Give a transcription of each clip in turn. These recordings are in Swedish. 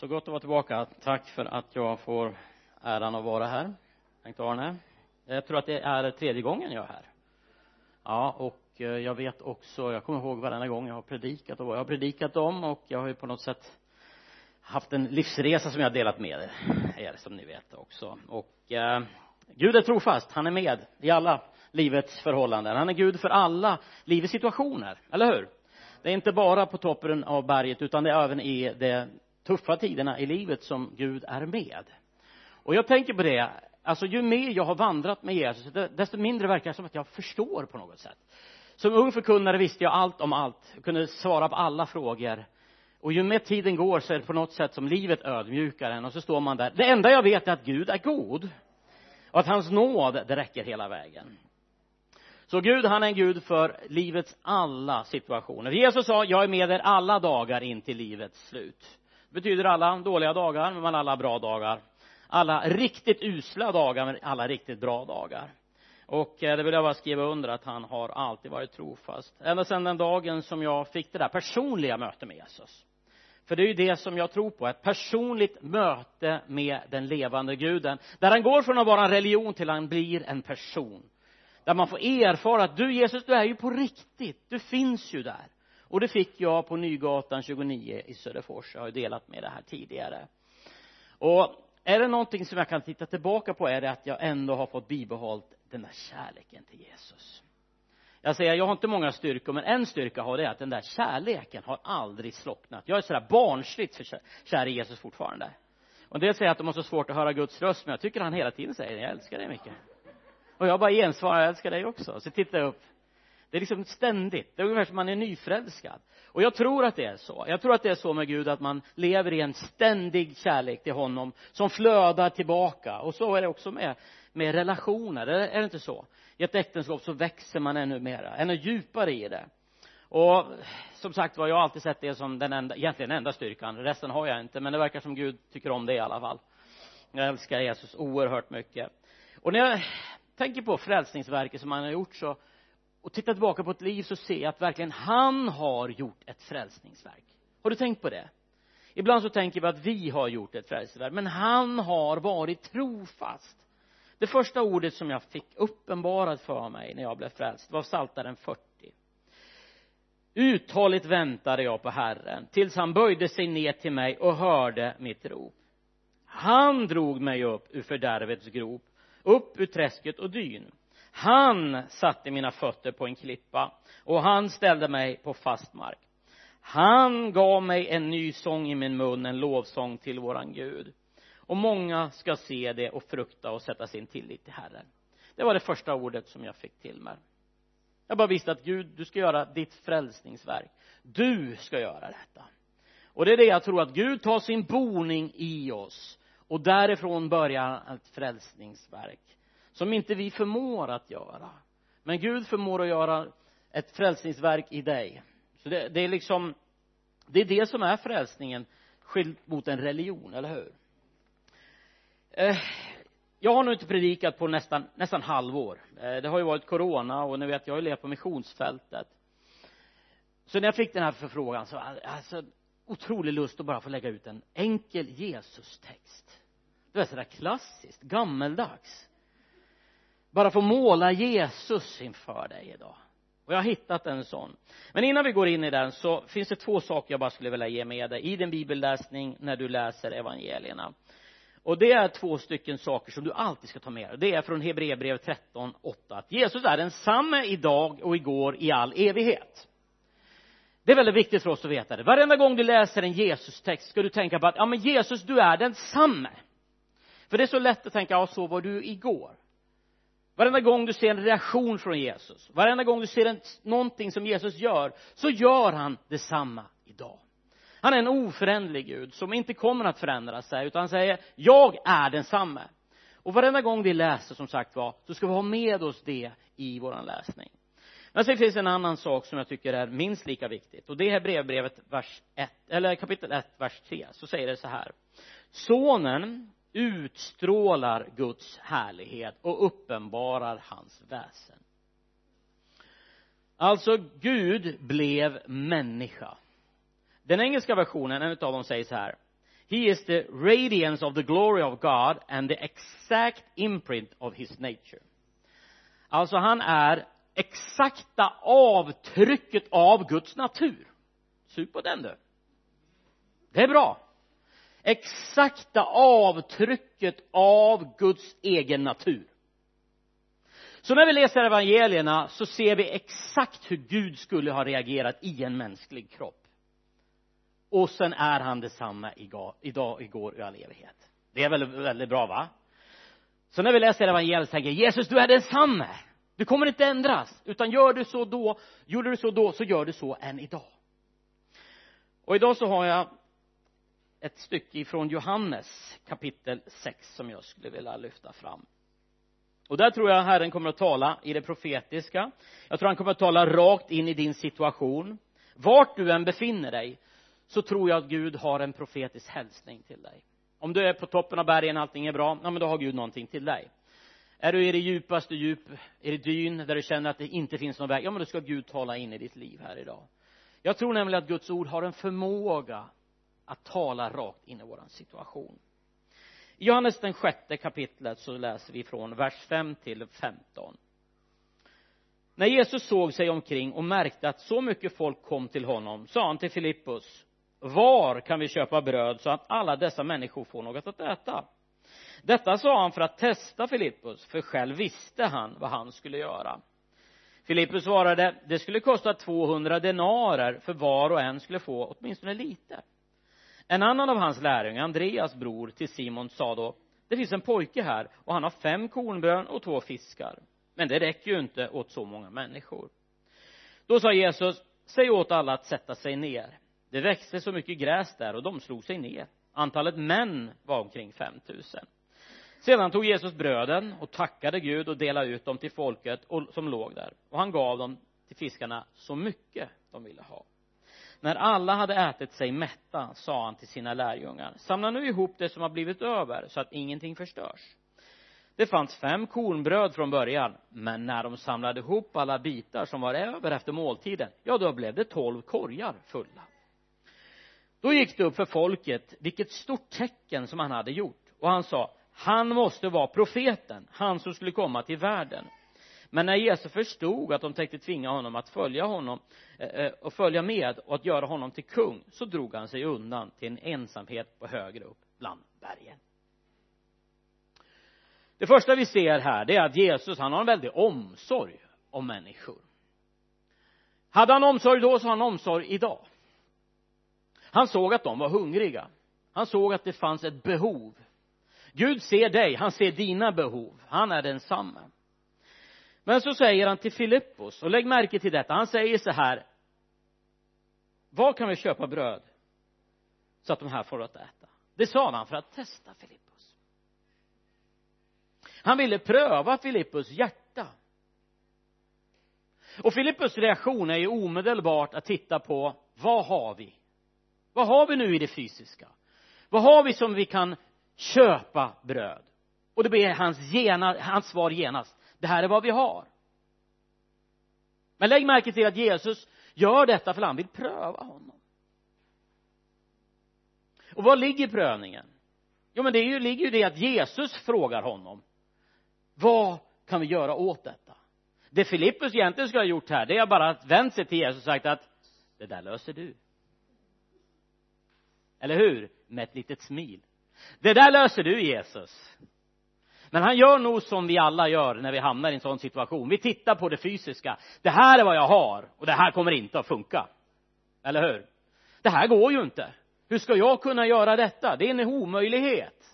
Så gott att vara tillbaka. Tack för att jag får äran att vara här, Bengt Arne. Jag tror att det är tredje gången jag är här. Ja, och eh, jag vet också, jag kommer ihåg varenda gång jag har predikat och vad jag har predikat om och jag har ju på något sätt haft en livsresa som jag har delat med er, som ni vet också. Och eh, Gud är trofast, han är med i alla livets förhållanden. Han är Gud för alla livets situationer, eller hur? Det är inte bara på toppen av berget utan det är även i det tuffa tiderna i livet som Gud är med. Och jag tänker på det, alltså ju mer jag har vandrat med Jesus, desto mindre verkar det som att jag förstår på något sätt. Som ung förkunnare visste jag allt om allt, jag kunde svara på alla frågor. Och ju mer tiden går så är det på något sätt som livet ödmjukar en och så står man där. Det enda jag vet är att Gud är god. Och att hans nåd, det räcker hela vägen. Så Gud, han är en Gud för livets alla situationer. Jesus sa, jag är med er alla dagar in till livets slut. Betyder alla dåliga dagar, men alla bra dagar. Alla riktigt usla dagar, men alla riktigt bra dagar. Och eh, det vill jag bara skriva under att han har alltid varit trofast. Ända sedan den dagen som jag fick det där personliga mötet med Jesus. För det är ju det som jag tror på, ett personligt möte med den levande guden. Där han går från att vara en religion till att han blir en person där man får erfara att du Jesus, du är ju på riktigt, du finns ju där. Och det fick jag på Nygatan 29 i Söderfors, jag har ju delat med det här tidigare. Och är det någonting som jag kan titta tillbaka på är det att jag ändå har fått bibehållit den där kärleken till Jesus. Jag säger, jag har inte många styrkor, men en styrka har det att den där kärleken har aldrig slocknat. Jag är sådär barnsligt för kär i Jesus fortfarande. Och det säger att de har så svårt att höra Guds röst, men jag tycker han hela tiden säger, jag älskar dig mycket och jag bara gensvarar, jag älskar dig också. Så tittar jag upp. Det är liksom ständigt. Det är ungefär som man är nyförälskad. Och jag tror att det är så. Jag tror att det är så med Gud att man lever i en ständig kärlek till honom som flödar tillbaka. Och så är det också med, med relationer. Är det inte så? I ett äktenskap så växer man ännu mera, ännu djupare i det. Och som sagt var, jag har alltid sett det som den enda, egentligen enda styrkan. Resten har jag inte, men det verkar som Gud tycker om det i alla fall. Jag älskar Jesus oerhört mycket. Och när jag tänker på frälsningsverket som han har gjort så och tittar tillbaka på ett liv så ser jag att verkligen han har gjort ett frälsningsverk. Har du tänkt på det? Ibland så tänker vi att vi har gjort ett frälsningsverk men han har varit trofast. Det första ordet som jag fick uppenbarat för mig när jag blev frälst var Psaltaren 40 uthålligt väntade jag på Herren tills han böjde sig ner till mig och hörde mitt rop. Han drog mig upp ur fördärvets grop upp ur träsket och dyn han satte mina fötter på en klippa och han ställde mig på fast mark. Han gav mig en ny sång i min mun, en lovsång till våran Gud. Och många ska se det och frukta och sätta sin tillit till Herren. Det var det första ordet som jag fick till mig. Jag bara visste att Gud, du ska göra ditt frälsningsverk. Du ska göra detta. Och det är det jag tror att Gud tar sin boning i oss och därifrån börjar ett frälsningsverk som inte vi förmår att göra. Men Gud förmår att göra ett frälsningsverk i dig. Så det, det är liksom det är det som är frälsningen skilt mot en religion, eller hur? Eh, jag har nu inte predikat på nästan, nästan halvår. Eh, det har ju varit corona och ni vet jag har ju levt på missionsfältet. Så när jag fick den här förfrågan så alltså otrolig lust att bara få lägga ut en enkel Jesus-text. Det är sådär klassiskt, gammeldags bara få måla Jesus inför dig idag. Och jag har hittat en sån. Men innan vi går in i den så finns det två saker jag bara skulle vilja ge med dig i din bibelläsning när du läser evangelierna. Och det är två stycken saker som du alltid ska ta med dig. Det är från Hebreerbrevet 13, 8 att Jesus är densamme idag och igår i all evighet. Det är väldigt viktigt för oss att veta det. Varenda gång du läser en Jesus-text ska du tänka på att ja men Jesus du är densamme. För det är så lätt att tänka, ja så var du igår varenda gång du ser en reaktion från Jesus varenda gång du ser en, någonting som Jesus gör så gör han detsamma idag. Han är en oföränderlig Gud som inte kommer att förändra sig utan han säger jag är densamme. Och varenda gång vi läser som sagt var så ska vi ha med oss det i våran läsning. Men sen finns en annan sak som jag tycker är minst lika viktigt och det är brevbrevet vers 1 eller kapitel 1 vers 3 så säger det så här. Sonen utstrålar Guds härlighet och uppenbarar hans väsen. Alltså Gud blev människa. Den engelska versionen, en av dem säger så här. He is the radiance of the glory of God and the exact imprint of his nature. Alltså han är exakta avtrycket av Guds natur. Sug på den du. Det är bra exakta avtrycket av Guds egen natur. Så när vi läser evangelierna så ser vi exakt hur Gud skulle ha reagerat i en mänsklig kropp. Och sen är han detsamma idag, igår och i all evighet. Det är väldigt, väldigt bra va? Så när vi läser evangeliet tänker Jesus du är densamme. Du kommer inte ändras. Utan gör du så då gjorde du så då så gör du så än idag. Och idag så har jag ett stycke ifrån Johannes kapitel 6 som jag skulle vilja lyfta fram. Och där tror jag Herren kommer att tala i det profetiska. Jag tror han kommer att tala rakt in i din situation. Vart du än befinner dig så tror jag att Gud har en profetisk hälsning till dig. Om du är på toppen av bergen allting är bra ja men då har Gud någonting till dig. Är du i det djupaste djup i det dyn där du känner att det inte finns någon väg ja men då ska Gud tala in i ditt liv här idag. Jag tror nämligen att Guds ord har en förmåga att tala rakt in i våran situation. I Johannes den sjätte kapitlet så läser vi från vers 5 till 15 när Jesus såg sig omkring och märkte att så mycket folk kom till honom sa han till Filippus var kan vi köpa bröd så att alla dessa människor får något att äta? Detta sa han för att testa Filippus för själv visste han vad han skulle göra. Filippus svarade det skulle kosta 200 denarer för var och en skulle få åtminstone lite en annan av hans lärjungar Andreas bror till Simon sa då det finns en pojke här och han har fem kornbrön och två fiskar. Men det räcker ju inte åt så många människor. Då sa Jesus säg åt alla att sätta sig ner. Det växte så mycket gräs där och de slog sig ner. Antalet män var omkring 5000 sedan tog Jesus bröden och tackade Gud och delade ut dem till folket som låg där. Och han gav dem till fiskarna så mycket de ville ha när alla hade ätit sig mätta sa han till sina lärjungar samla nu ihop det som har blivit över så att ingenting förstörs. Det fanns fem kornbröd från början men när de samlade ihop alla bitar som var över efter måltiden ja då blev det tolv korgar fulla. Då gick det upp för folket vilket stort tecken som han hade gjort och han sa han måste vara profeten han som skulle komma till världen men när Jesus förstod att de tänkte tvinga honom att följa honom eh, eh, och följa med och att göra honom till kung så drog han sig undan till en ensamhet på högre upp bland bergen. Det första vi ser här det är att Jesus han har en väldig omsorg om människor. Hade han omsorg då så har han omsorg idag. Han såg att de var hungriga. Han såg att det fanns ett behov. Gud ser dig, han ser dina behov. Han är densamme men så säger han till Filippos och lägg märke till detta han säger så här. Var kan vi köpa bröd så att de här får att äta? Det sa han för att testa Filippos. Han ville pröva Filippos hjärta. Och Filippos reaktion är ju omedelbart att titta på vad har vi? Vad har vi nu i det fysiska? Vad har vi som vi kan köpa bröd? Och det blir hans, gena, hans svar genast det här är vad vi har. Men lägg märke till att Jesus gör detta för han vill pröva honom. Och var ligger prövningen? Jo men det är ju, ligger ju det att Jesus frågar honom vad kan vi göra åt detta? Det Filippus egentligen skulle ha gjort här det är bara att vänt sig till Jesus och sagt att det där löser du. Eller hur? Med ett litet smil. Det där löser du Jesus men han gör nog som vi alla gör när vi hamnar i en sån situation. Vi tittar på det fysiska. Det här är vad jag har och det här kommer inte att funka. Eller hur? Det här går ju inte. Hur ska jag kunna göra detta? Det är en omöjlighet.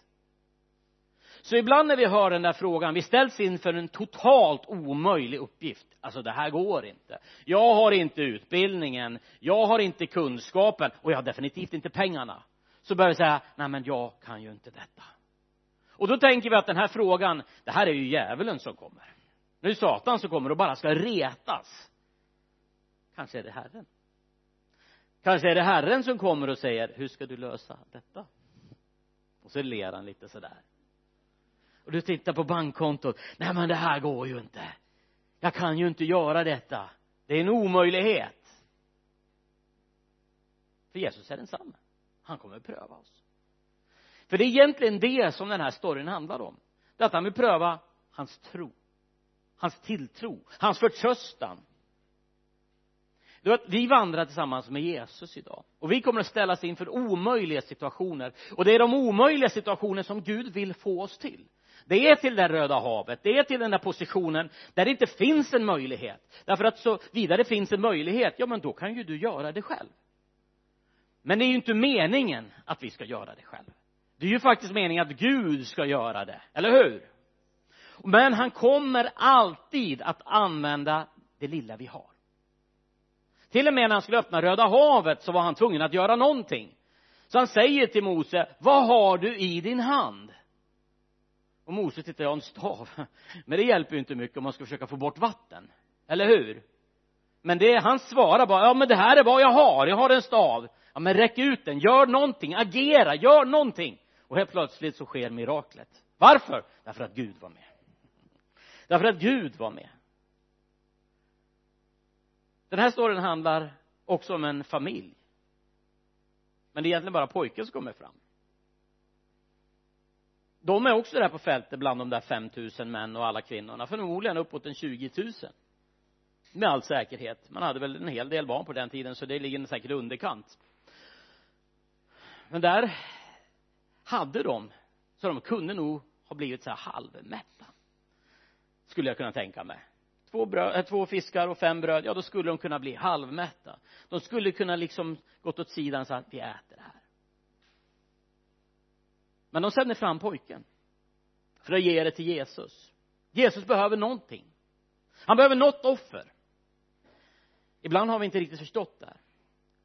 Så ibland när vi hör den där frågan vi ställs inför en totalt omöjlig uppgift. Alltså det här går inte. Jag har inte utbildningen. Jag har inte kunskapen. Och jag har definitivt inte pengarna. Så börjar vi säga nej men jag kan ju inte detta och då tänker vi att den här frågan det här är ju djävulen som kommer. Nu är det satan som kommer och bara ska retas. Kanske är det herren. Kanske är det herren som kommer och säger hur ska du lösa detta? Och så ler han lite sådär. Och du tittar på bankkontot. Nej men det här går ju inte. Jag kan ju inte göra detta. Det är en omöjlighet. För Jesus är densamme. Han kommer att pröva oss för det är egentligen det som den här storyn handlar om. Det är att han vill pröva hans tro. Hans tilltro. Hans förtröstan. Du vet, vi vandrar tillsammans med Jesus idag. Och vi kommer att ställas inför omöjliga situationer. Och det är de omöjliga situationer som Gud vill få oss till. Det är till det röda havet, det är till den där positionen där det inte finns en möjlighet. Därför att så vidare finns en möjlighet, ja men då kan ju du göra det själv. Men det är ju inte meningen att vi ska göra det själv det är ju faktiskt meningen att Gud ska göra det, eller hur? Men han kommer alltid att använda det lilla vi har. Till och med när han skulle öppna röda havet så var han tvungen att göra någonting. Så han säger till Mose vad har du i din hand? Och Mose tittar jag en stav. Men det hjälper ju inte mycket om man ska försöka få bort vatten eller hur? Men det han svarar bara ja men det här är vad jag har. Jag har en stav. Ja men räck ut den. Gör någonting. Agera. Gör någonting och helt plötsligt så sker miraklet. Varför? Därför att Gud var med. Därför att Gud var med. Den här storyn handlar också om en familj. Men det är egentligen bara pojken som kommer fram. De är också där på fältet bland de där 5000 män och alla kvinnorna. Förmodligen uppåt en 20 000 med all säkerhet. Man hade väl en hel del barn på den tiden så det ligger säkert underkant. Men där hade de så de kunde nog ha blivit så här halvmätta skulle jag kunna tänka mig. Två, bröd, äh, eh, två fiskar och fem bröd ja då skulle de kunna bli halvmätta. De skulle kunna liksom gått åt sidan så att vi äter det här. Men de sänder fram pojken för att ge det till Jesus. Jesus behöver någonting. Han behöver något offer. Ibland har vi inte riktigt förstått det här.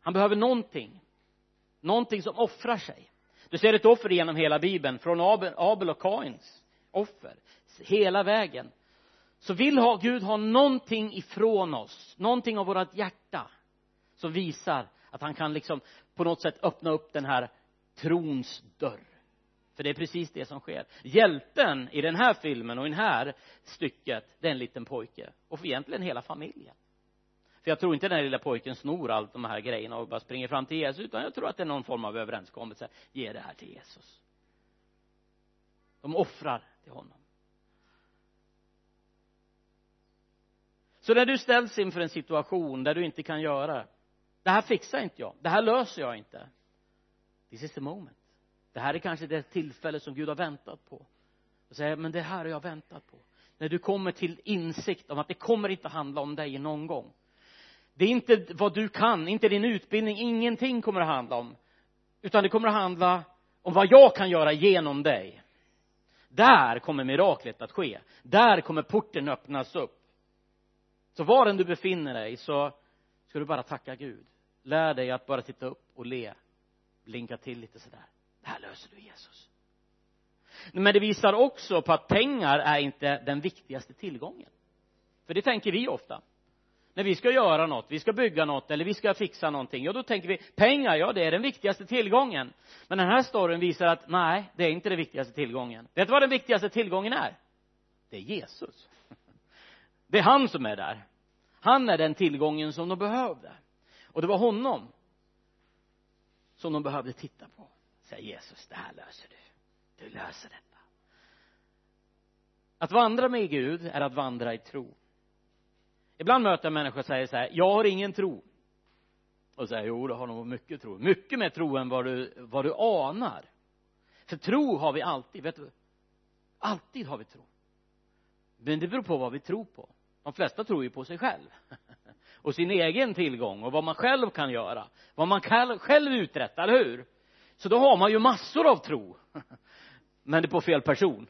Han behöver någonting. Någonting som offrar sig du ser ett offer genom hela bibeln från Abel, och Kains offer hela vägen. Så vill ha, Gud ha någonting ifrån oss någonting av vårt hjärta som visar att han kan liksom på något sätt öppna upp den här trons dörr. För det är precis det som sker. Hjälten i den här filmen och i det här stycket det är en liten pojke. Och för egentligen hela familjen för jag tror inte den här lilla pojken snor allt de här grejerna och bara springer fram till Jesus utan jag tror att det är någon form av överenskommelse. Ge det här till Jesus. De offrar till honom. Så när du ställs inför en situation där du inte kan göra det här fixar inte jag. Det här löser jag inte. This is the moment. Det här är kanske det tillfälle som Gud har väntat på. Och säger men det här har jag väntat på. När du kommer till insikt om att det kommer inte handla om dig någon gång det är inte vad du kan, inte din utbildning, ingenting kommer att handla om. Utan det kommer att handla om vad jag kan göra genom dig. Där kommer miraklet att ske. Där kommer porten öppnas upp. Så var än du befinner dig så ska du bara tacka Gud. Lär dig att bara titta upp och le. Blinka till lite sådär. Det här löser du Jesus. Men det visar också på att pengar är inte den viktigaste tillgången. För det tänker vi ofta när vi ska göra något, vi ska bygga något eller vi ska fixa någonting, ja då tänker vi pengar, ja det är den viktigaste tillgången. Men den här storyn visar att nej, det är inte den viktigaste tillgången. Vet du vad den viktigaste tillgången är? Det är Jesus. Det är han som är där. Han är den tillgången som de behövde. Och det var honom som de behövde titta på. Säger Jesus det här löser du. Du löser detta. Att vandra med Gud är att vandra i tro ibland möter jag människor som säger så här jag har ingen tro. Och säger jo du har nog mycket tro. Mycket mer tro än vad du vad du anar. För tro har vi alltid. Vet du alltid har vi tro. Men det beror på vad vi tror på. De flesta tror ju på sig själv och sin egen tillgång och vad man själv kan göra. Vad man kan själv uträtta, eller hur? Så då har man ju massor av tro men det är på fel person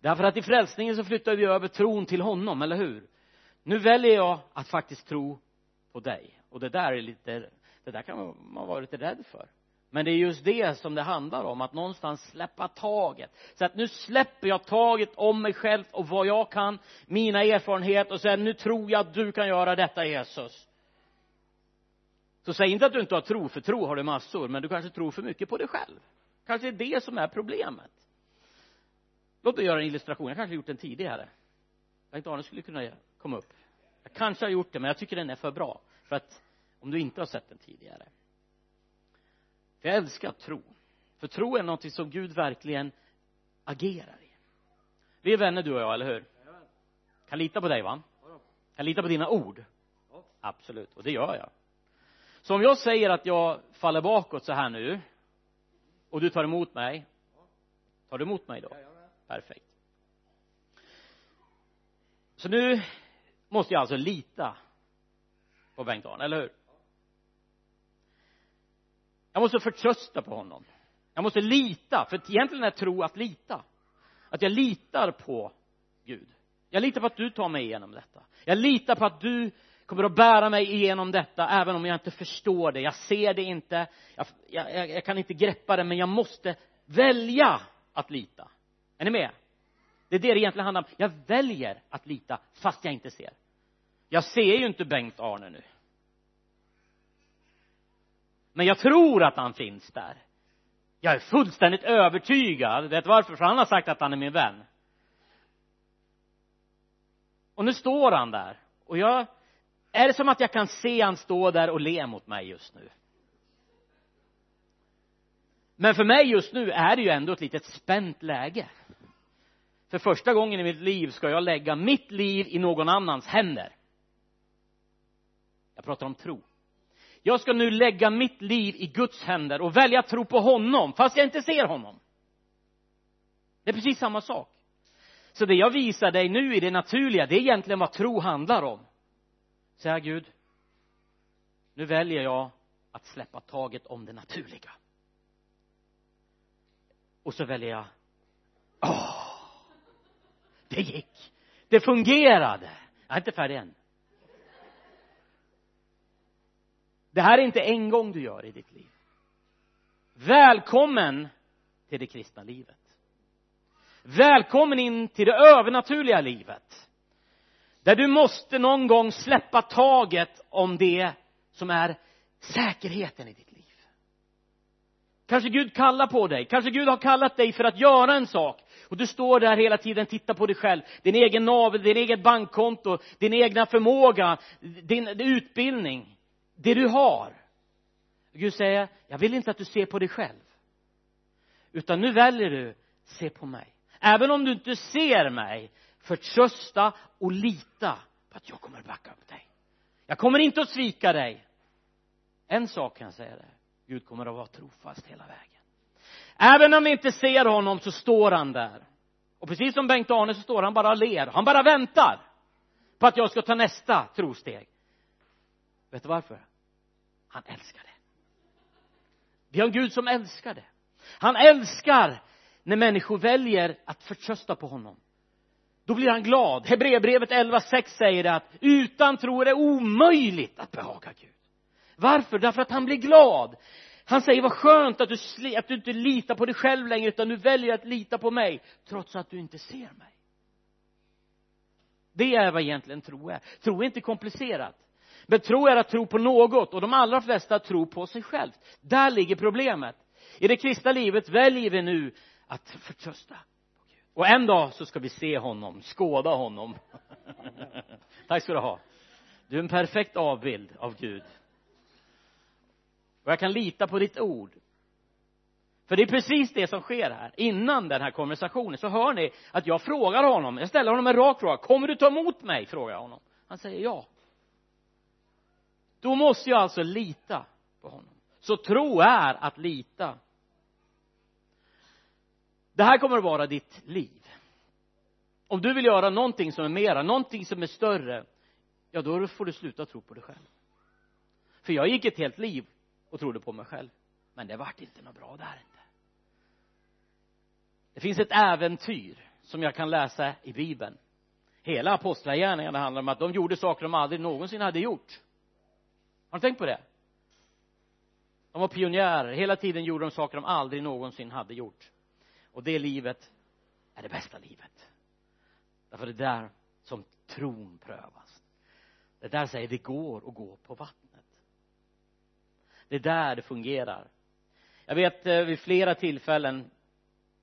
därför att i frälsningen så flyttar vi över tron till honom, eller hur? Nu väljer jag att faktiskt tro på dig. Och det där är lite det där kan man vara lite rädd för. Men det är just det som det handlar om att någonstans släppa taget. Så att nu släpper jag taget om mig själv och vad jag kan mina erfarenheter och säger nu tror jag att du kan göra detta Jesus. Så säg inte att du inte har tro för tro har du massor men du kanske tror för mycket på dig själv. Kanske det är det som är problemet låt mig göra en illustration. Jag kanske har gjort den tidigare. Jag tänkte Arne skulle kunna komma upp. Jag kanske har gjort det men jag tycker den är för bra. För att om du inte har sett den tidigare. För jag älskar tro. För tro är någonting som Gud verkligen agerar i. Vi är vänner du och jag, eller hur? Kan lita på dig va? Kan lita på dina ord? Absolut. Och det gör jag. Så om jag säger att jag faller bakåt så här nu och du tar emot mig tar du emot mig då? Perfekt. Så nu måste jag alltså lita på Bengt-Arne, eller hur? Jag måste förtrösta på honom. Jag måste lita för egentligen är tro att lita. Att jag litar på Gud. Jag litar på att du tar mig igenom detta. Jag litar på att du kommer att bära mig igenom detta även om jag inte förstår det. Jag ser det inte. Jag, jag, jag kan inte greppa det men jag måste välja att lita är ni med? Det är det det egentligen handlar om. Jag väljer att lita fast jag inte ser. Jag ser ju inte Bengt-Arne nu. Men jag tror att han finns där. Jag är fullständigt övertygad. Vet varför? För han har sagt att han är min vän. Och nu står han där. Och jag är det som att jag kan se han stå där och le mot mig just nu? Men för mig just nu är det ju ändå ett litet spänt läge för första gången i mitt liv ska jag lägga mitt liv i någon annans händer. Jag pratar om tro. Jag ska nu lägga mitt liv i Guds händer och välja att tro på honom fast jag inte ser honom. Det är precis samma sak. Så det jag visar dig nu i det naturliga det är egentligen vad tro handlar om. Säga Gud nu väljer jag att släppa taget om det naturliga. Och så väljer jag åh det gick. Det fungerade. Jag är inte färdig än. Det här är inte en gång du gör i ditt liv. Välkommen till det kristna livet. Välkommen in till det övernaturliga livet. Där du måste någon gång släppa taget om det som är säkerheten i ditt liv. Kanske Gud kallar på dig. Kanske Gud har kallat dig för att göra en sak och du står där hela tiden tittar på dig själv. Din egen navel, din eget bankkonto din egna förmåga din utbildning. Det du har. Gud säger jag vill inte att du ser på dig själv. Utan nu väljer du se på mig. Även om du inte ser mig förtrösta och lita på att jag kommer backa upp dig. Jag kommer inte att svika dig. En sak kan jag säga dig. Gud kommer att vara trofast hela vägen även om vi inte ser honom så står han där. Och precis som Bengt-Arne så står han bara och ler. Han bara väntar på att jag ska ta nästa trosteg. Vet du varför? Han älskar det. Vi har en Gud som älskar det. Han älskar när människor väljer att förtrösta på honom. Då blir han glad. Hebreerbrevet 11.6 säger det att utan tro är det omöjligt att behaga Gud. Varför? därför att han blir glad han säger vad skönt att du, att du inte litar på dig själv längre utan du väljer att lita på mig trots att du inte ser mig. Det är vad egentligen tro är. Tro är inte komplicerat. Men tro är att tro på något och de allra flesta tror på sig själv. Där ligger problemet. I det kristna livet väljer vi nu att förtrösta och en dag så ska vi se honom, skåda honom. Tack ska du ha. Du är en perfekt avbild av Gud och jag kan lita på ditt ord. För det är precis det som sker här. Innan den här konversationen så hör ni att jag frågar honom jag ställer honom en rak fråga. Kommer du ta emot mig? frågar jag honom. Han säger ja. Då måste jag alltså lita på honom. Så tro är att lita. Det här kommer att vara ditt liv. Om du vill göra någonting som är mera, någonting som är större ja då får du sluta tro på dig själv. För jag gick ett helt liv och trodde på mig själv. Men det vart inte något bra där inte. Det finns ett äventyr som jag kan läsa i bibeln. Hela apostlagärningarna handlar om att de gjorde saker de aldrig någonsin hade gjort. Har du tänkt på det? De var pionjärer. Hela tiden gjorde de saker de aldrig någonsin hade gjort. Och det livet är det bästa livet. Därför det är där som tron prövas. Det är där säger det går att gå på vattnet det är där det fungerar. Jag vet eh, vid flera tillfällen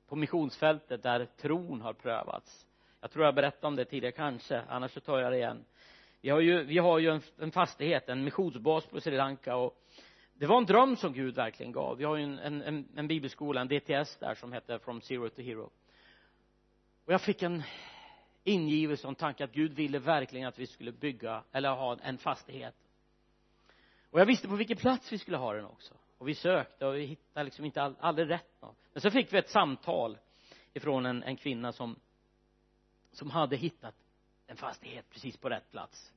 på missionsfältet där tron har prövats. Jag tror jag berättade om det tidigare kanske. Annars så tar jag det igen. Vi har ju, vi har ju en, en fastighet, en missionsbas på Sri Lanka och det var en dröm som Gud verkligen gav. Vi har ju en, en, en bibelskola, en DTS där som heter From Zero to Hero. Och jag fick en ingivelse och en tanke att Gud ville verkligen att vi skulle bygga eller ha en fastighet och jag visste på vilken plats vi skulle ha den också. Och vi sökte och vi hittade liksom inte all, aldrig rätt något. men så fick vi ett samtal ifrån en, en kvinna som som hade hittat en fastighet precis på rätt plats.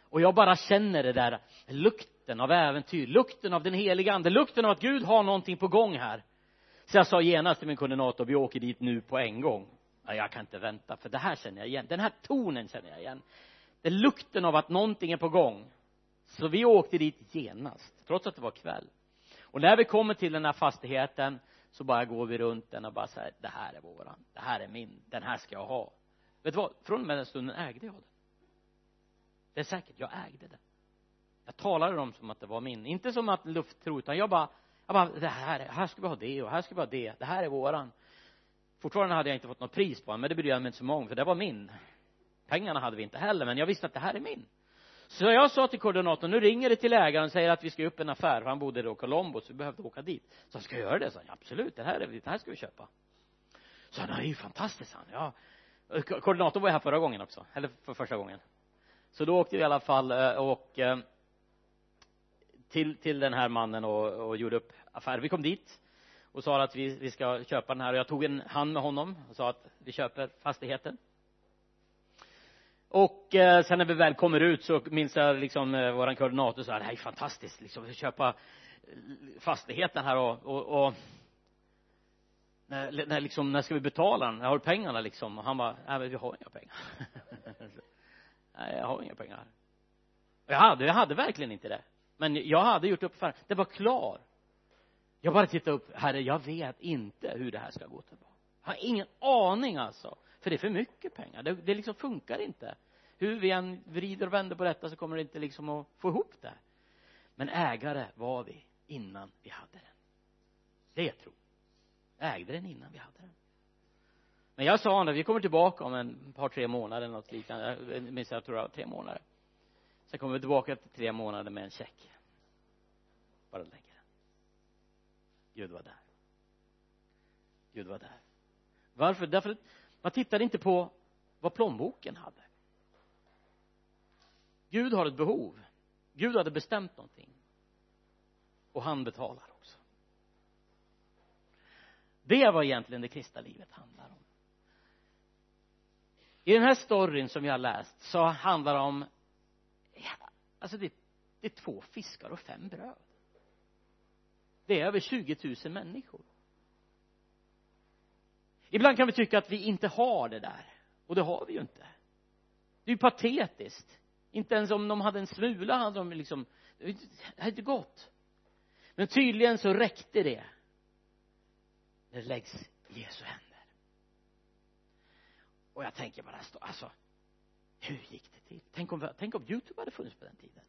Och jag bara känner det där lukten av äventyr, lukten av den heliga ande, lukten av att Gud har någonting på gång här. Så jag sa genast till min koordinator vi åker dit nu på en gång. Ja, jag kan inte vänta för det här känner jag igen. Den här tonen känner jag igen. Det är lukten av att någonting är på gång så vi åkte dit genast trots att det var kväll. Och när vi kommer till den här fastigheten så bara går vi runt den och bara säger det här är våran. Det här är min. Den här ska jag ha. Vet du vad? Från och med den stunden ägde jag den. Det är säkert jag ägde den. Jag talade om som att det var min. Inte som att lufttro utan jag bara jag bara det här här ska vi ha det och här ska vi ha det. Det här är våran. Fortfarande hade jag inte fått något pris på den men det brydde jag mig inte så många för det var min. Pengarna hade vi inte heller men jag visste att det här är min så jag sa till koordinatorn nu ringer det till ägaren och säger att vi ska upp en affär för han bodde då i Colombo så vi behövde åka dit. Så ska jag göra det? Så ja, absolut det här är det här ska vi köpa. Så han det är ju fantastiskt han ja. Eh, koordinatorn var ju här förra gången också eller för första gången. Så då åkte vi i alla fall eh, och eh, till till den här mannen och, och gjorde upp affär. Vi kom dit och sa att vi, vi ska köpa den här. Och jag tog en hand med honom och sa att vi köper fastigheten och eh, sen när vi väl kommer ut så minns jag liksom eh, våran koordinator sa det här är fantastiskt liksom vi köpa eh, fastigheten här och, och, och när, när liksom när ska vi betala den? Jag har pengarna liksom? Och han bara nej men vi har inga pengar. Nej jag har inga pengar jag hade jag hade verkligen inte det. Men jag hade gjort upp affären det var klar. Jag bara tittade upp herre jag vet inte hur det här ska gå tillbaka. Jag har ingen aning alltså för det är för mycket pengar. Det, det liksom funkar inte. Hur vi än vrider och vänder på detta så kommer det inte liksom att få ihop det. Men ägare var vi innan vi hade den. Det är tro. Ägde den innan vi hade den. Men jag sa honom vi kommer tillbaka om en par tre månader något liknande jag minns jag tror det var tre månader. Sen kommer vi tillbaka efter tre månader med en check. Bara lägger den. Gud var där. Gud var där. Varför? Därför att man tittade inte på vad plånboken hade. Gud har ett behov. Gud hade bestämt någonting. Och han betalar också. Det är vad egentligen det kristna livet handlar om. I den här storyn som vi har läst så handlar det om alltså det, det är två fiskar och fem bröd. Det är över 20 000 människor ibland kan vi tycka att vi inte har det där. Och det har vi ju inte. Det är ju patetiskt. Inte ens om de hade en smula hade de liksom det hade inte gått. Men tydligen så räckte det. När det läggs i Jesu händer. Och jag tänker bara alltså hur gick det till? Tänk om, tänk om youtube hade funnits på den tiden.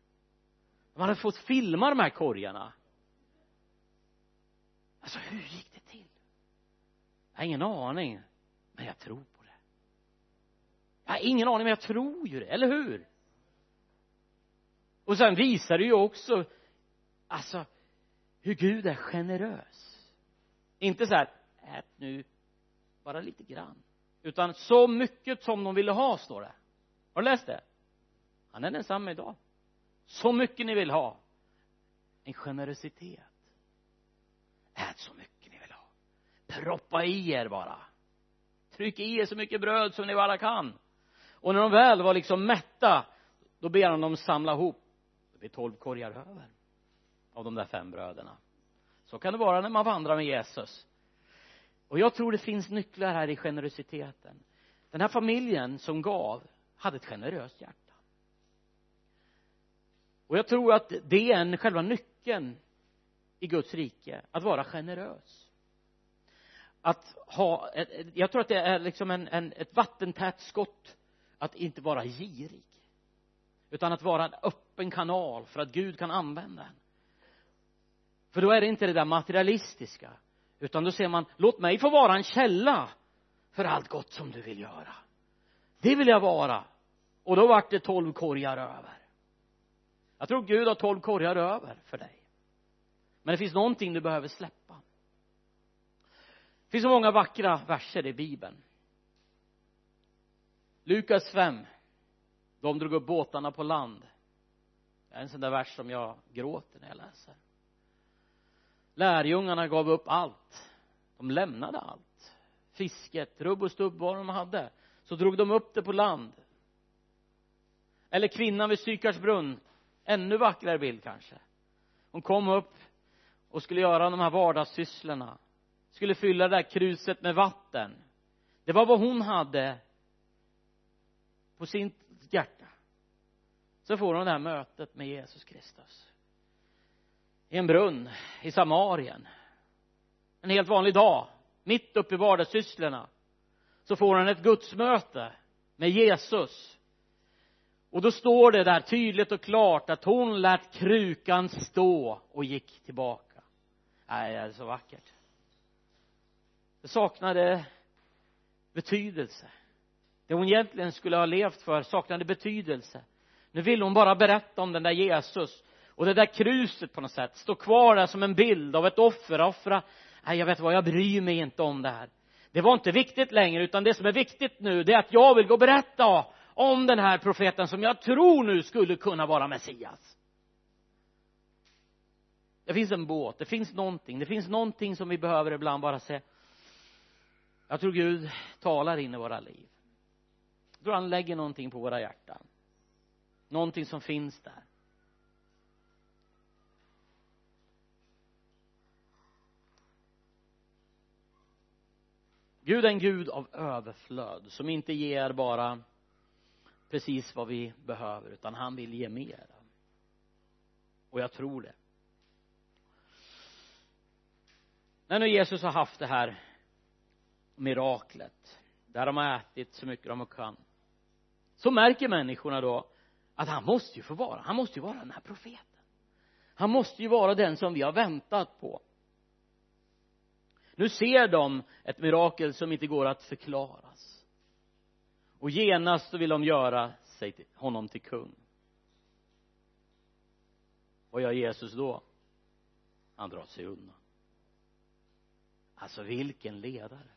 Man hade fått filma de här korgarna. Alltså hur gick det till? Jag har ingen aning men jag tror på det. Jag har ingen aning men jag tror ju det, eller hur? Och sen visar det ju också alltså hur Gud är generös. Inte så här ät nu bara lite grann utan så mycket som de ville ha står det. Har du läst det? Han är densamma idag. Så mycket ni vill ha. En generositet. Ät så mycket proppa i er bara. Tryck i er så mycket bröd som ni bara kan. Och när de väl var liksom mätta då ber han dem samla ihop. Det blir tolv korgar över av de där fem bröderna. Så kan det vara när man vandrar med Jesus. Och jag tror det finns nycklar här i generositeten. Den här familjen som gav hade ett generöst hjärta. Och jag tror att det är en, själva nyckeln i Guds rike att vara generös att ha jag tror att det är liksom en, en, ett vattentätt skott att inte vara girig utan att vara en öppen kanal för att Gud kan använda en. För då är det inte det där materialistiska utan då ser man låt mig få vara en källa för allt gott som du vill göra. Det vill jag vara. Och då vart det tolv korgar över. Jag tror Gud har tolv korgar över för dig. Men det finns någonting du behöver släppa det finns så många vackra verser i bibeln. Lukas 5 de drog upp båtarna på land. Det är en sån där vers som jag gråter när jag läser. Lärjungarna gav upp allt. De lämnade allt. Fisket, rubb och stubb vad de hade. Så drog de upp det på land. Eller kvinnan vid Sykars brunn. Ännu vackrare bild kanske. Hon kom upp och skulle göra de här vardagssysslorna skulle fylla det där kruset med vatten. Det var vad hon hade på sin hjärta. Så får hon det här mötet med Jesus Kristus. I en brunn i Samarien. En helt vanlig dag mitt uppe i vardagssysslorna så får hon ett gudsmöte med Jesus. Och då står det där tydligt och klart att hon lät krukan stå och gick tillbaka. Nej det är så vackert det saknade betydelse. Det hon egentligen skulle ha levt för saknade betydelse. Nu ville hon bara berätta om den där Jesus. Och det där kruset på något sätt står kvar där som en bild av ett offer offra. Nej jag vet vad jag bryr mig inte om det här. Det var inte viktigt längre utan det som är viktigt nu det är att jag vill gå och berätta om den här profeten som jag tror nu skulle kunna vara Messias. Det finns en båt, det finns någonting, det finns någonting som vi behöver ibland bara se jag tror Gud talar in i våra liv. Jag tror han lägger någonting på våra hjärtan. Någonting som finns där. Gud är en Gud av överflöd som inte ger bara precis vad vi behöver utan han vill ge mer. Och jag tror det. När nu Jesus har haft det här miraklet där de har ätit så mycket de kan så märker människorna då att han måste ju få vara han måste ju vara den här profeten. Han måste ju vara den som vi har väntat på. Nu ser de ett mirakel som inte går att förklaras. Och genast så vill de göra sig till, honom till kung. Vad gör Jesus då? Han drar sig undan. Alltså vilken ledare!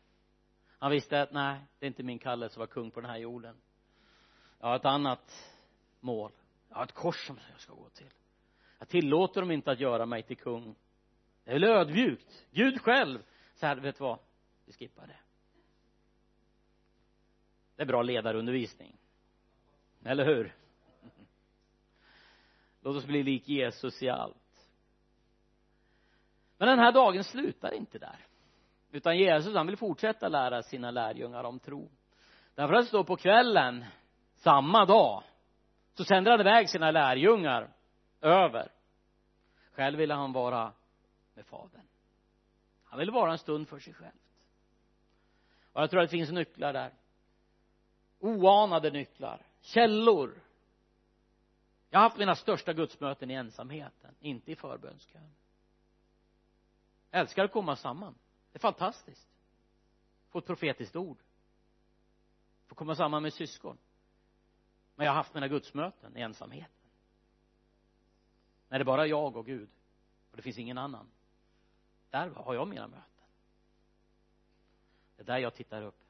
Han visste att nej det är inte min kallelse att vara kung på den här jorden. Jag har ett annat mål. Jag har ett kors som jag ska gå till. Jag tillåter dem inte att göra mig till kung. Det är väl ödmjukt Gud själv. Så här, vet du vad? Vi skippar det. Det är bra ledarundervisning. Eller hur? Låt oss bli lik Jesus i allt. Men den här dagen slutar inte där utan Jesus han vill fortsätta lära sina lärjungar om tro. Därför att det står på kvällen samma dag så sänder han iväg sina lärjungar över. Själv ville han vara med fadern. Han ville vara en stund för sig själv. Och jag tror att det finns nycklar där. Oanade nycklar. Källor. Jag har haft mina största gudsmöten i ensamheten inte i förbönskön älskar att komma samman det är fantastiskt. Få ett profetiskt ord. Få komma samman med syskon. Men jag har haft mina gudsmöten i ensamheten. När det bara är jag och Gud och det finns ingen annan där har jag mina möten. Det är där jag tittar upp.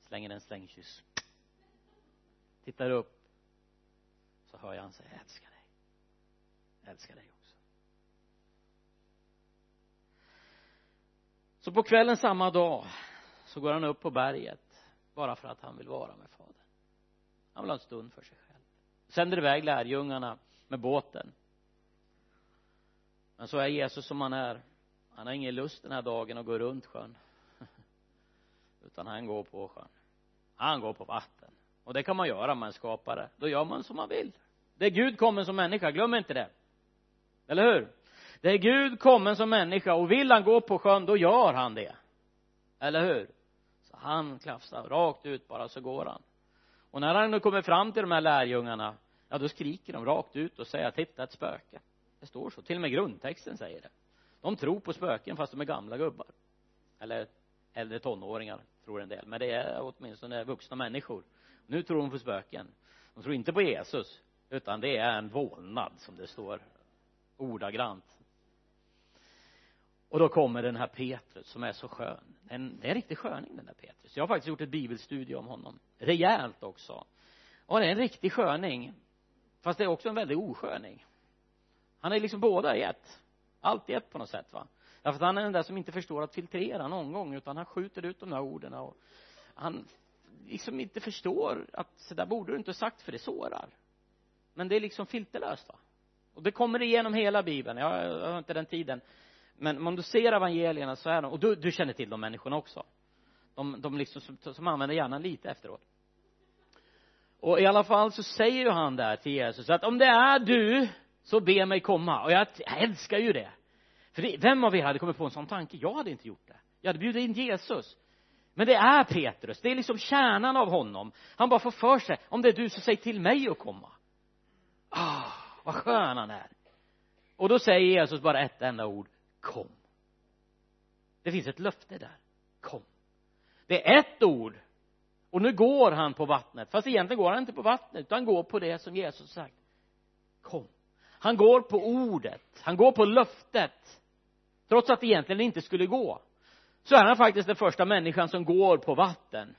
Slänger en slängkyss. Tittar upp. Så hör jag han säga jag älskar dig. Jag älskar dig också så på kvällen samma dag så går han upp på berget bara för att han vill vara med fadern. Han vill ha en stund för sig själv. Sänder iväg lärjungarna med båten. Men så är Jesus som han är. Han har ingen lust den här dagen att gå runt sjön. Utan han går på sjön. Han går på vatten. Och det kan man göra om man är skapare. Då gör man som man vill. Det är Gud kommen som människa. Glöm inte det. Eller hur? Det är Gud kommen som människa och vill han gå på sjön då gör han det. Eller hur? Så han klafsar rakt ut bara så går han. Och när han nu kommer fram till de här lärjungarna ja då skriker de rakt ut och säger titta ett spöke. Det står så. Till och med grundtexten säger det. De tror på spöken fast de är gamla gubbar. Eller äldre tonåringar tror en del. Men det är åtminstone vuxna människor. Nu tror de på spöken. De tror inte på Jesus utan det är en vålnad som det står ordagrant och då kommer den här Petrus som är så skön. En, det är en riktig sköning den där Petrus. Jag har faktiskt gjort ett bibelstudie om honom. Rejält också. Och det är en riktig sköning. Fast det är också en väldig osköning han är liksom båda i ett. Allt i ett på något sätt va. Därför att han är den där som inte förstår att filtrera någon gång utan han skjuter ut de där orden och han liksom inte förstår att så där borde du inte ha sagt för det sårar. Men det är liksom filterlöst va. Och det kommer igenom hela bibeln. Jag, jag har inte den tiden men om du ser evangelierna så är de och du, du känner till de människorna också. De, de liksom som, som använder hjärnan lite efteråt. Och i alla fall så säger ju han där till Jesus att om det är du så be mig komma. Och jag, jag älskar ju det. För det, vem av er hade kommit på en sån tanke? Jag hade inte gjort det. Jag hade bjudit in Jesus. Men det är Petrus. Det är liksom kärnan av honom. Han bara får för sig om det är du så säg till mig att komma. Ah vad skön han är. Och då säger Jesus bara ett enda ord kom. Det finns ett löfte där. Kom. Det är ett ord. Och nu går han på vattnet. Fast egentligen går han inte på vattnet utan går på det som Jesus sagt. Kom. Han går på ordet. Han går på löftet. Trots att det egentligen inte skulle gå så är han faktiskt den första människan som går på vatten.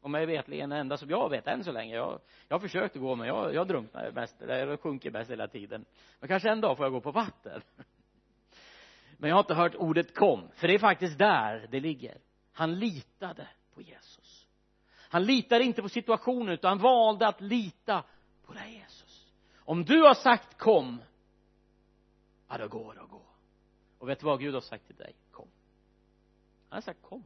Och mig vetligen den enda som jag vet än så länge jag, jag har försökt att gå men jag, jag drunknar mest jag sjunker bäst hela tiden. Men kanske en dag får jag gå på vatten men jag har inte hört ordet kom för det är faktiskt där det ligger. Han litade på Jesus. Han litade inte på situationen utan han valde att lita på dig Jesus. Om du har sagt kom ja då går det att gå. Och vet du vad Gud har sagt till dig? Kom. Han har sagt kom.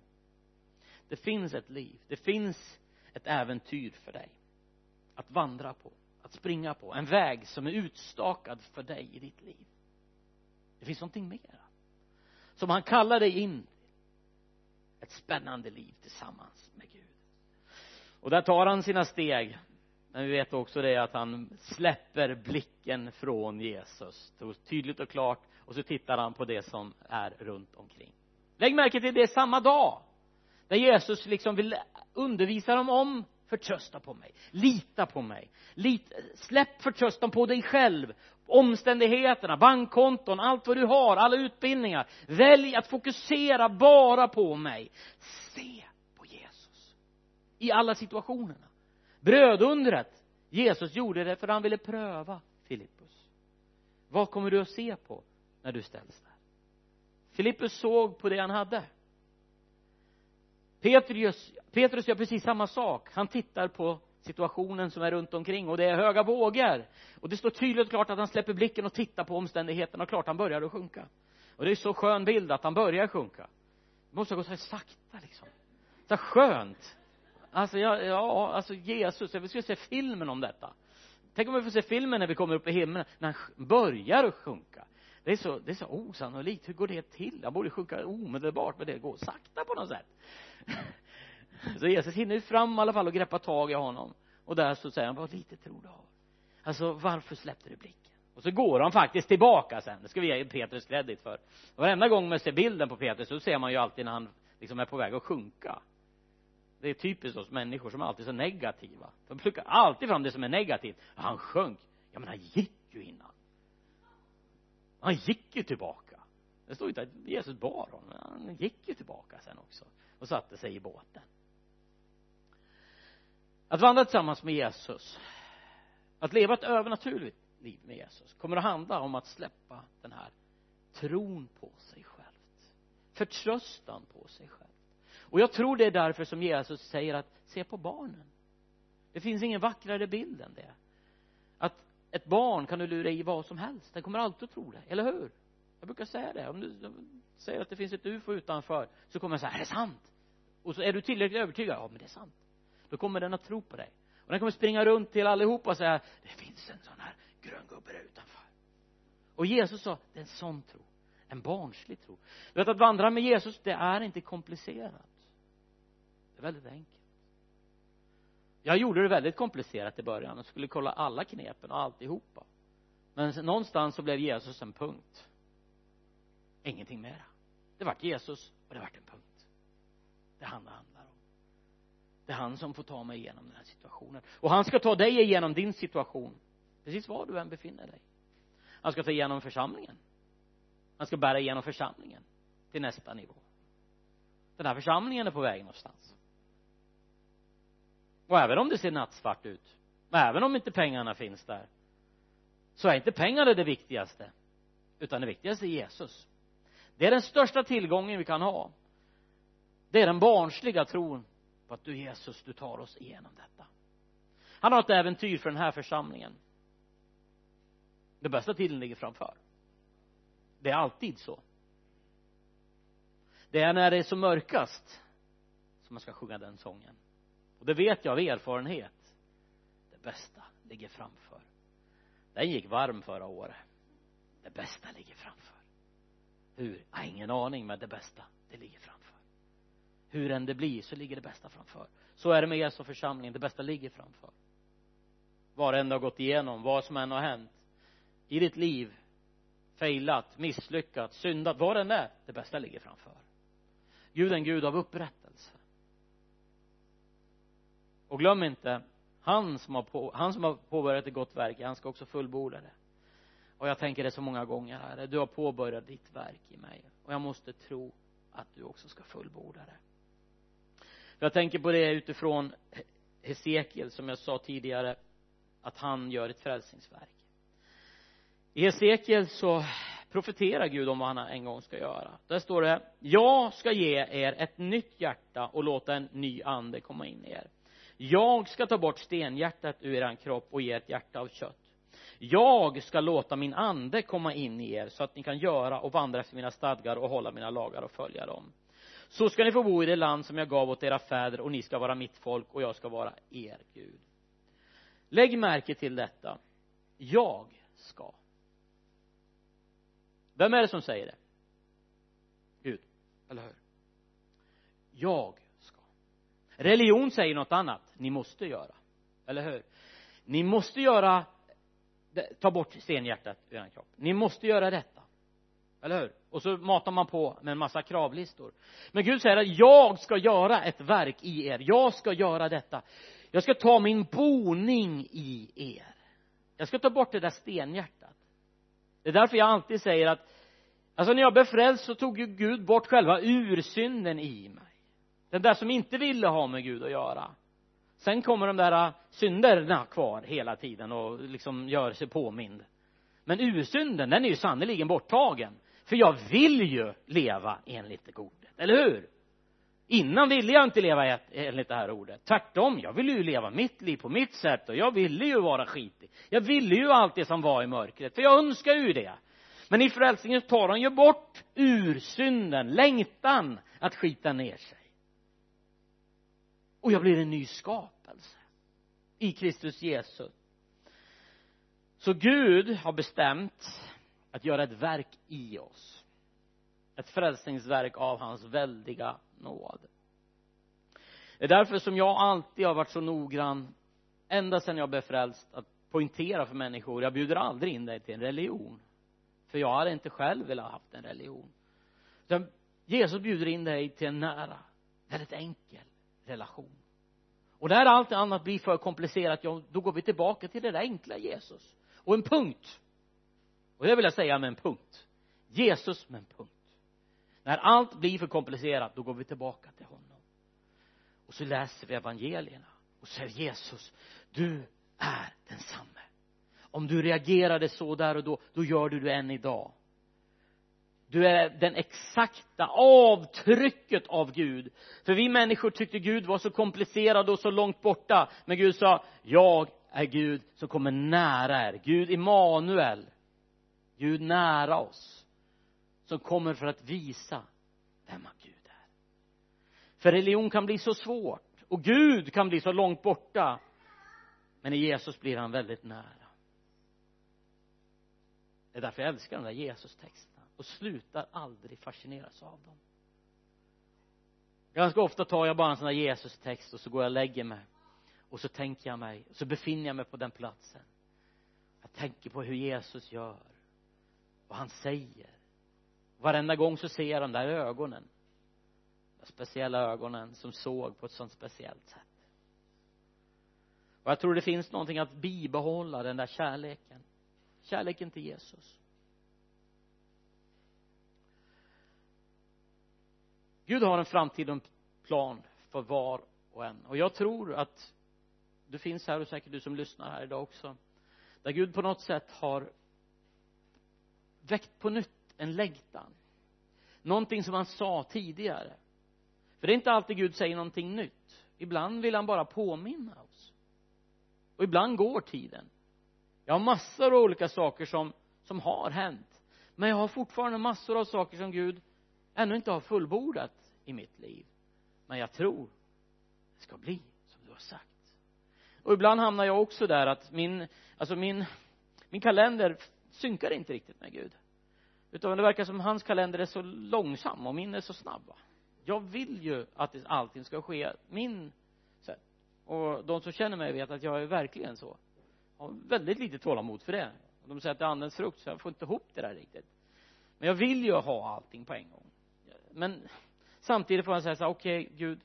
Det finns ett liv. Det finns ett äventyr för dig att vandra på att springa på. En väg som är utstakad för dig i ditt liv. Det finns någonting mera som han kallar dig in ett spännande liv tillsammans med Gud. Och där tar han sina steg. Men vi vet också det att han släpper blicken från Jesus. Tydligt och klart. Och så tittar han på det som är runt omkring. Lägg märke till det samma dag. Där Jesus liksom vill undervisa dem om förtrösta på mig. Lita på mig. Lit, släpp förtröstan på dig själv omständigheterna, bankkonton, allt vad du har, alla utbildningar. Välj att fokusera bara på mig. Se på Jesus. I alla situationerna. Brödundret Jesus gjorde det för han ville pröva Filippus. Vad kommer du att se på när du ställs där? Filippus såg på det han hade. Petrus, Petrus gör precis samma sak. Han tittar på situationen som är runt omkring och det är höga vågor. Och det står tydligt och klart att han släpper blicken och tittar på omständigheterna och klart han börjar att sjunka. Och det är så skön bild att han börjar sjunka. Det måste gå så här sakta liksom. Så här skönt. Alltså ja, ja alltså Jesus jag skulle se filmen om detta. Tänk om vi får se filmen när vi kommer upp i himlen när han börjar att sjunka. Det är så, det är så osannolikt. Hur går det till? Han borde sjunka omedelbart men det går sakta på något sätt så Jesus hinner ju fram i alla fall och greppa tag i honom. Och där så säger han vad lite tror du har. Alltså varför släppte du blicken? Och så går han faktiskt tillbaka sen. Det ska vi ge Petrus kredit för. Varenda gång man ser bilden på Petrus så ser man ju alltid när han liksom är på väg att sjunka. Det är typiskt hos människor som är alltid så negativa. De plockar alltid fram det som är negativt. Han sjönk. Ja men han gick ju innan. Han gick ju tillbaka. Det står inte att Jesus bar honom han gick ju tillbaka sen också och satte sig i båten att vandra tillsammans med Jesus att leva ett övernaturligt liv med Jesus kommer att handla om att släppa den här tron på sig självt förtröstan på sig själv. Och jag tror det är därför som Jesus säger att se på barnen. Det finns ingen vackrare bild än det. Att ett barn kan du lura i vad som helst. Den kommer alltid att tro det, eller hur? Jag brukar säga det. Om du säger att det finns ett ufo utanför så kommer jag säga är det sant? Och så är du tillräckligt övertygad? Ja men det är sant då kommer den att tro på dig. Och den kommer springa runt till allihopa och säga det finns en sån här grön gubbe där utanför. Och Jesus sa det är en sån tro. En barnslig tro. Du vet att vandra med Jesus det är inte komplicerat. Det är väldigt enkelt. Jag gjorde det väldigt komplicerat i början och skulle kolla alla knepen och alltihopa. Men någonstans så blev Jesus en punkt. Ingenting mera. Det vart Jesus och det vart en punkt. Det handlar handlar om det är han som får ta mig igenom den här situationen. Och han ska ta dig igenom din situation precis var du än befinner dig. Han ska ta igenom församlingen. Han ska bära igenom församlingen till nästa nivå. Den här församlingen är på väg någonstans. Och även om det ser nattsvart ut och även om inte pengarna finns där så är inte pengarna det viktigaste utan det viktigaste är Jesus. Det är den största tillgången vi kan ha. Det är den barnsliga tron på att du Jesus, du tar oss igenom detta. Han har ett äventyr för den här församlingen. Den bästa tiden ligger framför. Det är alltid så. Det är när det är som mörkast som man ska sjunga den sången. Och det vet jag av erfarenhet. Det bästa ligger framför. Den gick varm förra året. Det bästa ligger framför. Hur? Jag har ingen aning men det bästa det ligger framför hur än det blir så ligger det bästa framför. Så är det med Jesu församling. Det bästa ligger framför. Vad det än har gått igenom vad som än har hänt i ditt liv failat, misslyckats, syndat, vad det än är det bästa ligger framför. Gud är en Gud av upprättelse. Och glöm inte han som har, på, han som har påbörjat ett gott verk han ska också fullborda det. Och jag tänker det så många gånger här du har påbörjat ditt verk i mig. Och jag måste tro att du också ska fullborda det jag tänker på det utifrån Hesekiel som jag sa tidigare att han gör ett frälsningsverk. I Hesekiel så profeterar Gud om vad han en gång ska göra. Där står det jag ska ge er ett nytt hjärta och låta en ny ande komma in i er. Jag ska ta bort stenhjärtat ur er kropp och ge ett hjärta av kött. Jag ska låta min ande komma in i er så att ni kan göra och vandra efter mina stadgar och hålla mina lagar och följa dem så ska ni få bo i det land som jag gav åt era fäder och ni ska vara mitt folk och jag ska vara er Gud. Lägg märke till detta. Jag ska. Vem är det som säger det? Gud, eller hur? Jag ska. Religion säger något annat. Ni måste göra. Eller hur? Ni måste göra ta bort stenhjärtat ur er kropp. Ni måste göra detta eller hur? Och så matar man på med en massa kravlistor. Men Gud säger att jag ska göra ett verk i er. Jag ska göra detta. Jag ska ta min boning i er. Jag ska ta bort det där stenhjärtat. Det är därför jag alltid säger att alltså när jag blev frälst så tog ju Gud bort själva ursynden i mig. Den där som inte ville ha med Gud att göra. Sen kommer de där äh, synderna kvar hela tiden och liksom gör sig påmind. Men ursynden den är ju sannerligen borttagen för jag vill ju leva enligt det ordet, eller hur? Innan ville jag inte leva enligt det här ordet. Tvärtom jag ville ju leva mitt liv på mitt sätt och jag ville ju vara skitig. Jag ville ju allt det som var i mörkret för jag önskar ju det. Men i frälsningen tar han ju bort ursynden, längtan att skita ner sig. Och jag blir en ny skapelse i Kristus Jesus. Så Gud har bestämt att göra ett verk i oss. Ett frälsningsverk av hans väldiga nåd. Det är därför som jag alltid har varit så noggrann ända sedan jag blev frälst att poängtera för människor jag bjuder aldrig in dig till en religion. För jag hade inte själv velat haft en religion. Utan Jesus bjuder in dig till en nära väldigt enkel relation. Och när allt annat blir för komplicerat ja, då går vi tillbaka till det där enkla Jesus. Och en punkt och det vill jag säga med en punkt. Jesus med en punkt. När allt blir för komplicerat då går vi tillbaka till honom. Och så läser vi evangelierna och säger Jesus du är densamme. Om du reagerade så där och då då gör du det än idag. Du är den exakta avtrycket av Gud. För vi människor tyckte Gud var så komplicerad och så långt borta. Men Gud sa jag är Gud som kommer nära er. Gud Immanuel. Gud nära oss som kommer för att visa vem Gud är. För religion kan bli så svårt och Gud kan bli så långt borta men i Jesus blir han väldigt nära. Det är därför jag älskar de där Jesus-texterna och slutar aldrig fascineras av dem. Ganska ofta tar jag bara en sån där Jesus-text och så går jag och lägger mig och så tänker jag mig så befinner jag mig på den platsen. Jag tänker på hur Jesus gör vad han säger. Varenda gång så ser jag de där ögonen. De speciella ögonen som såg på ett sånt speciellt sätt. Och jag tror det finns någonting att bibehålla den där kärleken. Kärleken till Jesus. Gud har en framtid och en plan för var och en. Och jag tror att du finns här och säkert du som lyssnar här idag också. Där Gud på något sätt har väckt på nytt en längtan. Någonting som han sa tidigare. För det är inte alltid Gud säger någonting nytt. Ibland vill han bara påminna oss. Och ibland går tiden. Jag har massor av olika saker som som har hänt. Men jag har fortfarande massor av saker som Gud ännu inte har fullbordat i mitt liv. Men jag tror det ska bli som du har sagt. Och ibland hamnar jag också där att min alltså min min kalender synkar inte riktigt med Gud. Utan det verkar som hans kalender är så långsam och min är så snabb jag vill ju att allting ska ske min sätt. Och de som känner mig vet att jag är verkligen så. Jag har väldigt lite tålamod för det. De säger att det är andens frukt så jag får inte ihop det där riktigt. Men jag vill ju ha allting på en gång. Men samtidigt får jag säga så här okej okay, Gud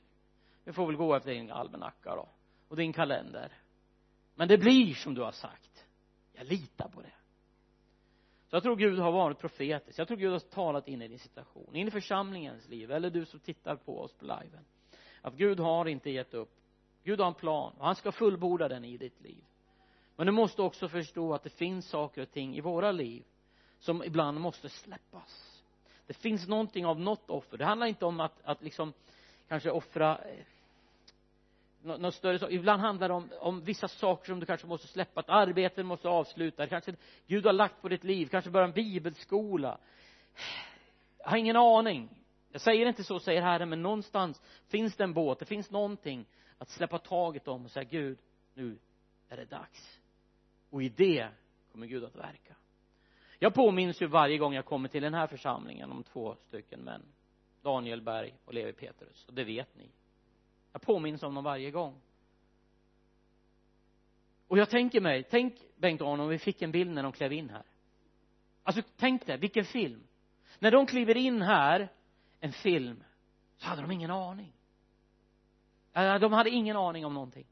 vi får väl gå efter din almanacka då och din kalender. Men det blir som du har sagt. Jag litar på det så jag tror Gud har varit profetisk. Jag tror Gud har talat in i din situation in i församlingens liv eller du som tittar på oss på liven. Att Gud har inte gett upp. Gud har en plan och han ska fullborda den i ditt liv. Men du måste också förstå att det finns saker och ting i våra liv som ibland måste släppas. Det finns någonting av något offer. Det handlar inte om att, att liksom kanske offra eh, något större sak ibland handlar det om, om vissa saker som du kanske måste släppa att arbetet måste avsluta kanske Gud har lagt på ditt liv kanske börja en bibelskola. Jag har ingen aning. Jag säger inte så säger Herren men någonstans finns det en båt det finns någonting att släppa taget om och säga Gud nu är det dags. Och i det kommer Gud att verka. Jag påminns ju varje gång jag kommer till den här församlingen om två stycken män Daniel Berg och Levi Petrus och det vet ni jag påminns om dem varje gång. Och jag tänker mig tänk Bengt Arne om vi fick en bild när de klev in här. Alltså tänk dig vilken film. När de kliver in här en film så hade de ingen aning. Äh, de hade ingen aning om någonting.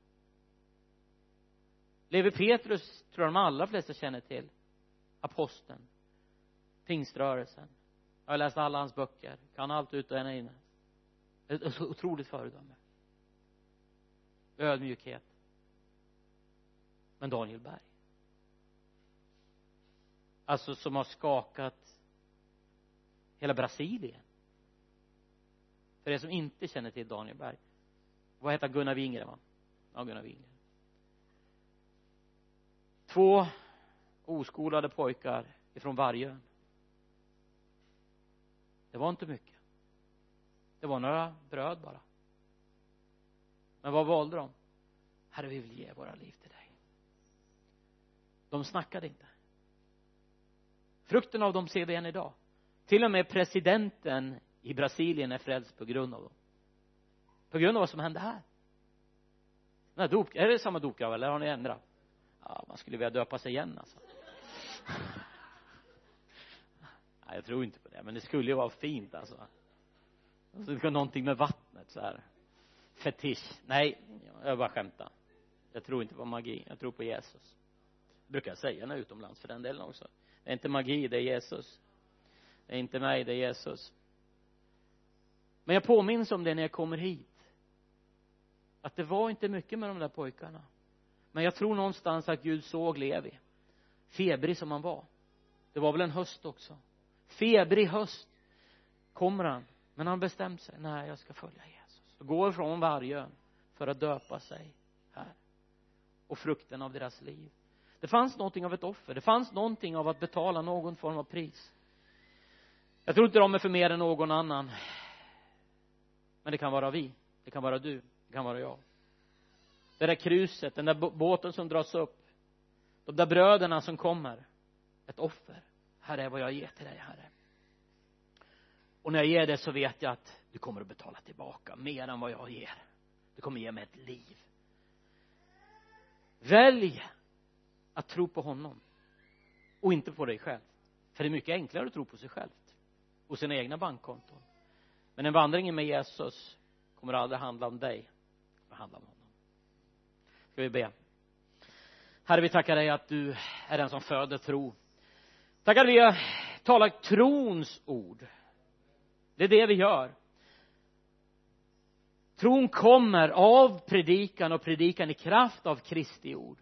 Levi Petrus tror jag de allra flesta känner till aposteln pingströrelsen. Jag har läst alla hans böcker kan allt ut och in ett otroligt föredöme ödmjukhet. Men Daniel Berg. Alltså som har skakat hela Brasilien. För er som inte känner till Daniel Berg vad heter Gunnar Wingren va? Ja Gunnar Wingren. Två oskolade pojkar ifrån Vargön. Det var inte mycket. Det var några bröd bara men vad valde de? Herre vi vill ge våra liv till dig. De snackade inte. Frukten av dem ser vi än idag. Till och med presidenten i Brasilien är frälst på grund av dem. På grund av vad som hände här. Den här dop, är det samma dopgrav eller har ni ändrat? Ja man skulle vilja döpa sig igen alltså. Nej jag tror inte på det men det skulle ju vara fint alltså. Alltså det någonting med vattnet så här fetisch. Nej jag bara skämtar. Jag tror inte på magi. Jag tror på Jesus. Det brukar jag säga när jag är utomlands för den delen också. Det är inte magi det är Jesus. Det är inte mig det är Jesus. Men jag påminns om det när jag kommer hit. Att det var inte mycket med de där pojkarna. Men jag tror någonstans att Gud såg Levi. Febrig som han var. Det var väl en höst också. Febrig höst kommer han. Men han bestämt sig. Nej jag ska följa Jesus går från Vargön för att döpa sig här och frukten av deras liv. Det fanns någonting av ett offer. Det fanns någonting av att betala någon form av pris. Jag tror inte de är för mer än någon annan. Men det kan vara vi. Det kan vara du. Det kan vara jag. Det där kruset den där båten som dras upp. De där bröderna som kommer. Ett offer. Herre vad jag ger till dig herre. Och när jag ger det så vet jag att du kommer att betala tillbaka mer än vad jag ger. Du kommer ge mig ett liv. Välj att tro på honom och inte på dig själv. För det är mycket enklare att tro på sig själv och sina egna bankkonton. Men en vandring med Jesus kommer aldrig handla om dig det kommer handla om honom. Ska vi be? Herre vi tackar dig att du är den som föder tro. Tackar vi eh, talar trons ord. Det är det vi gör tron kommer av predikan och predikan i kraft av Kristi ord.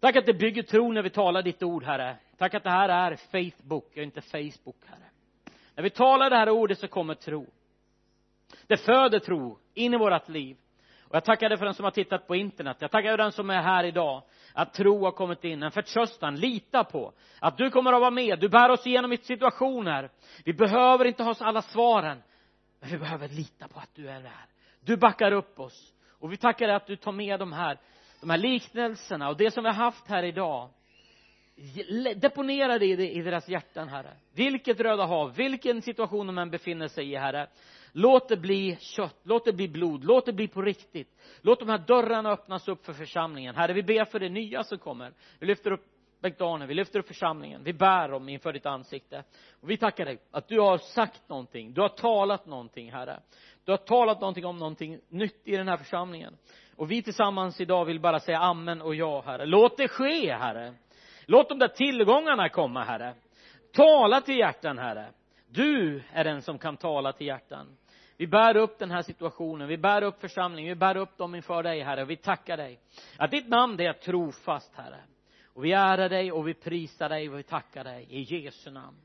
Tack att det bygger tro när vi talar ditt ord herre. Tack att det här är Facebook och inte Facebook herre. När vi talar det här ordet så kommer tro. Det föder tro in i vårt liv. Och jag tackar dig för den som har tittat på internet. Jag tackar dig för den som är här idag. Att tro har kommit in, en förtröstan, lita på att du kommer att vara med, du bär oss igenom situationer. Vi behöver inte ha alla svaren men vi behöver lita på att du är där du backar upp oss. Och vi tackar dig att du tar med de här de här liknelserna och det som vi har haft här idag. Deponera det i deras hjärtan herre. Vilket röda hav vilken situation de än befinner sig i herre. Låt det bli kött låt det bli blod låt det bli på riktigt. Låt de här dörrarna öppnas upp för församlingen. Herre vi ber för det nya som kommer. Vi lyfter upp bengt vi lyfter upp församlingen. Vi bär dem inför ditt ansikte. Och vi tackar dig att du har sagt någonting du har talat någonting herre du har talat någonting om någonting nytt i den här församlingen. Och vi tillsammans idag vill bara säga amen och ja herre. Låt det ske herre. Låt de där tillgångarna komma herre. Tala till hjärtan herre. Du är den som kan tala till hjärtan. Vi bär upp den här situationen, vi bär upp församlingen, vi bär upp dem inför dig Herre, Och vi tackar dig. Att ditt namn det är trofast Herre. Och vi ärar dig och vi prisar dig och vi tackar dig. I Jesu namn.